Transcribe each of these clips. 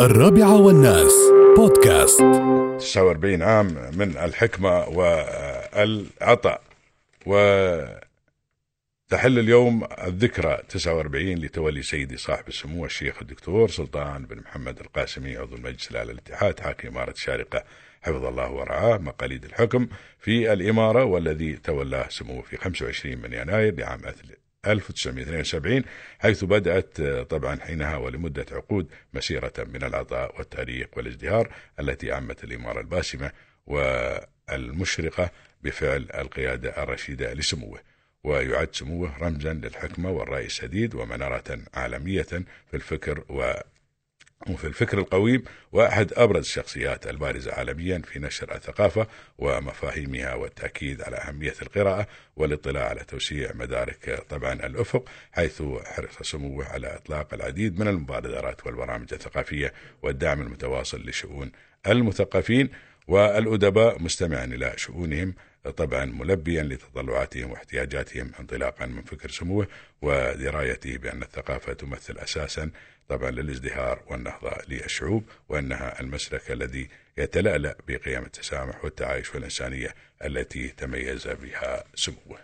الرابعة والناس بودكاست. 49 عام من الحكمة والعطاء. وتحل اليوم الذكرى 49 لتولي سيدي صاحب السمو الشيخ الدكتور سلطان بن محمد القاسمي عضو المجلس الأعلى للاتحاد حاكم إمارة الشارقة حفظ الله ورعاه مقاليد الحكم. في الإمارة والذي تولاه سموه في 25 من يناير لعام 1972 حيث بدأت طبعا حينها ولمدة عقود مسيرة من العطاء والتاريخ والازدهار التي عمت الإمارة الباسمة والمشرقة بفعل القيادة الرشيدة لسموه. ويعد سموه رمزا للحكمة والرأي السديد ومنارة عالمية في الفكر وفي الفكر القويم واحد أبرز الشخصيات البارزه عالميا في نشر الثقافة ومفاهيمها والتأكيد على أهمية القراءة والاطلاع على توسيع مدارك طبعا الأفق حيث حرص سموه على إطلاق العديد من المبادرات والبرامج الثقافية والدعم المتواصل لشؤون المثقفين والأدباء مستمعا إلى شؤونهم طبعا ملبيا لتطلعاتهم واحتياجاتهم انطلاقا من فكر سموه ودرايته بأن الثقافة تمثل أساسا طبعا للازدهار والنهضة للشعوب وأنها المسلك الذي يتلألأ بقيم التسامح والتعايش والإنسانية التي تميز بها سموه.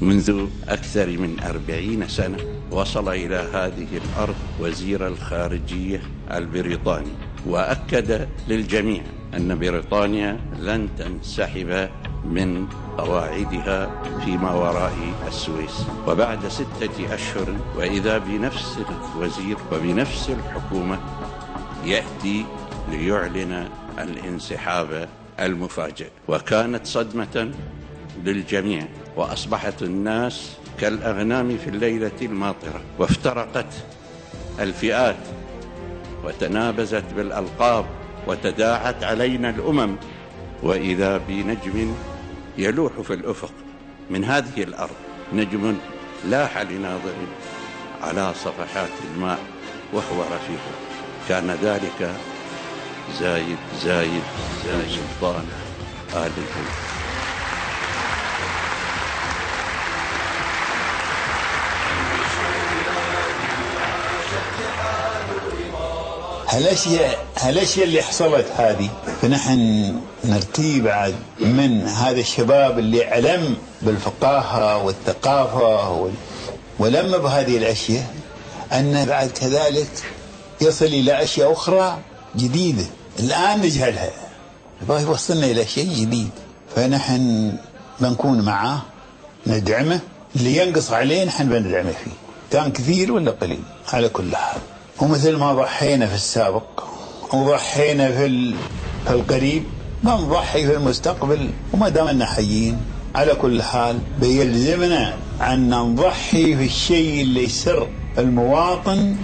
منذ أكثر من أربعين سنة وصل إلى هذه الأرض وزير الخارجية البريطاني وأكد للجميع أن بريطانيا لن تنسحب من قواعدها فيما وراء السويس. وبعد ستة أشهر وإذا بنفس الوزير وبنفس الحكومة يأتي ليعلن الانسحاب المفاجئ. وكانت صدمة للجميع وأصبحت الناس كالأغنام في الليلة الماطرة. وافترقت الفئات وتنابزت بالألقاب وتداعت علينا الأمم وإذا بنجم يلوح في الأفق من هذه الأرض نجم لاح لناظر على صفحات الماء وهو رفيق. كان ذلك زايد زايد زايد سلطان آل البيت. هالاشياء هالاشياء اللي حصلت هذه؟ فنحن نرتي بعد من هذا الشباب اللي علم بالفقاهة والثقافة وال... ولم بهذه الأشياء أن بعد كذلك يصل إلى أشياء أخرى جديدة. الآن نجهلها. يبغى يوصلنا إلى شيء جديد. فنحن بنكون معاه ندعمه. اللي ينقص عليه نحن بندعمه فيه. كان كثير ولا قليل؟ على كل حال. ومثل ما ضحينا في السابق وضحينا في في القريب بنضحي في المستقبل وما دامنا حيين. على كل حال بيلزمنا أن نضحي في الشيء اللي يسر المواطن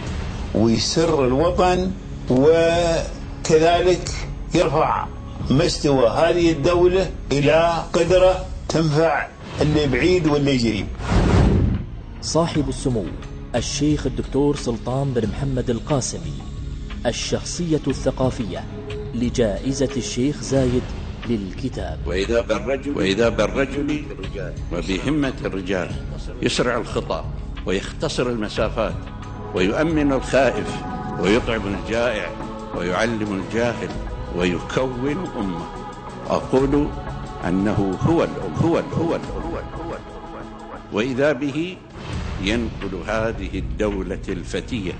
ويسر الوطن وكذلك يرفع مستوى هذه الدولة إلى قدرة تنفع اللي بعيد واللي قريب صاحب السمو. الشيخ الدكتور سلطان بن محمد القاسمي الشخصية الثقافية لجائزة الشيخ زايد للكتاب وإذا بالرجل وإذا بالرجل وبهمة الرجال يسرع الخطى ويختصر المسافات ويؤمن الخائف ويطعم الجائع ويعلم الجاهل ويكون أمة أقول أنه هو الأم هو الأم هو الأم وإذا به ينقل هذه الدولة الفتية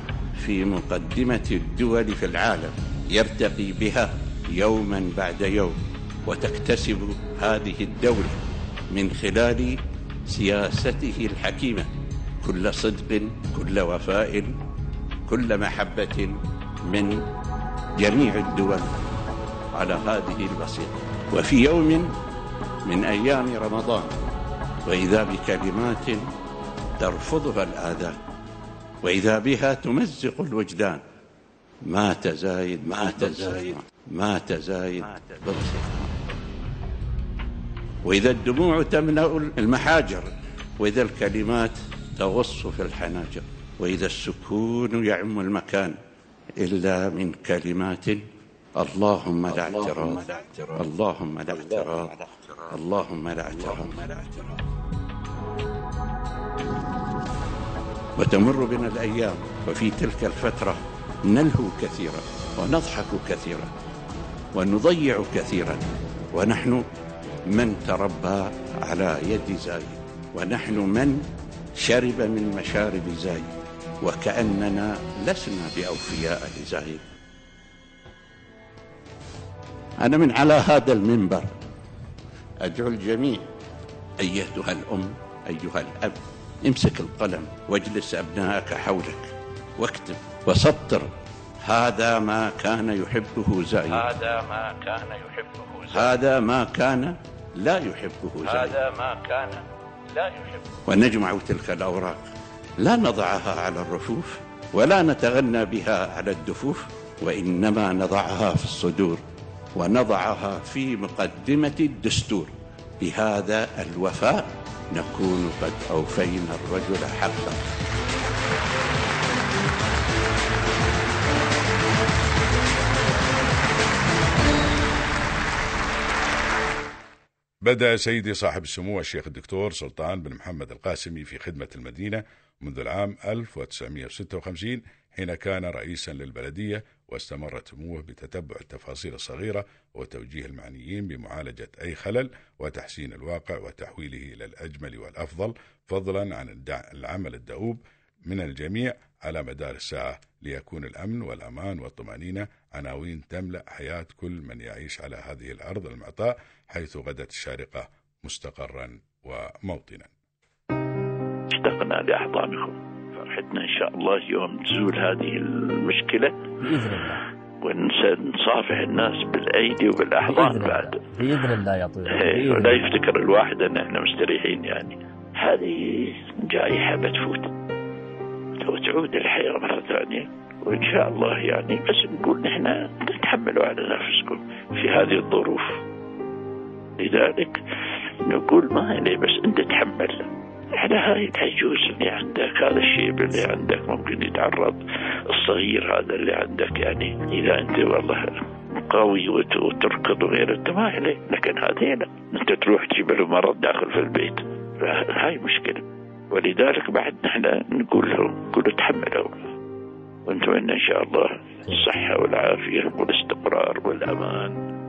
في مقدمة الدول في العالم يرتقي بها يوما بعد يوم وتكتسب هذه الدولة من خلال سياسته الحكيمة كل صدق كل وفاء كل محبة من جميع الدول على هذه البسيطة. وفي يوم من أيام رمضان وإذا بكلمات ترفضها الآذان وإذا بها تمزق الوجدان. مات زايد مات زايد مات زايد وإذا الدموع تملأ المحاجر وإذا الكلمات تغص في الحناجر. وإذا السكون يعم المكان إلا من كلمات اللهم لا اعتراض. اللهم لا اعتراض. اللهم لا اعتراض. وتمر بنا الأيام وفي تلك الفترة نلهو كثيرا ونضحك كثيرا ونضيع كثيرا ونحن من تربى على يد زايد ونحن من شرب من مشارب زايد وكأننا لسنا بأوفياء لزايد أنا من على هذا المنبر. أدعو الجميع أيتها الأم أيها الأب امسك القلم واجلس أبنائك حولك واكتب وسطر. هذا ما كان يحبه زايد. هذا ما كان يحبه زيد هذا ما كان لا يحبه زايد. هذا ما كان لا يحبه. ونجمع تلك الأوراق. لا نضعها على الرفوف ولا نتغنى بها على الدفوف وإنما نضعها في الصدور ونضعها في مقدمة الدستور. بهذا الوفاء نكون قد أوفينا الرجل حقه بدأ سيدي صاحب السمو الشيخ الدكتور سلطان بن محمد القاسمي في خدمة المدينة منذ العام 1956 حين كان رئيسا للبلدية واستمر سموه بتتبع التفاصيل الصغيرة وتوجيه المعنيين بمعالجة أي خلل وتحسين الواقع وتحويله إلى الأجمل والأفضل فضلا عن العمل الدؤوب من الجميع على مدار الساعة. ليكون الأمن والأمان والطمأنينة عناوين تملأ حياة كل من يعيش على هذه الأرض المعطاء حيث غدت الشارقة مستقرا وموطنا. اشتقنا لأحضانكم. فرحتنا إن شاء الله يوم تزول هذه المشكلة. بإذن الله. ونصافح الناس بالأيدي وبالأحضان بإذن بعد. بإذن الله يا طويل. إيه، ولا الله. يفتكر الواحد أن إحنا مستريحين يعني. هذه جائحة بتفوت. وتعود الحياة مرة ثانية. وإن شاء الله يعني بس نقول نحن تتحملوا على نفسكم في هذه الظروف. لذلك نقول ما عليه بس أنت تحمل. على هاي العجوز اللي عندك هذا الشيب اللي عندك ممكن يتعرض. الصغير هذا اللي عندك يعني إذا أنت والله قوي وت- وتركض وغيره أنت ما عليه لكن هذه لا. أنت تروح تجيب له مرض داخل في البيت. هاي مشكلة. ولذلك بعد نحن نقول لهم نقول تحملوا. ونتمنى إن شاء الله. الصحة والعافية والاستقرار والأمان.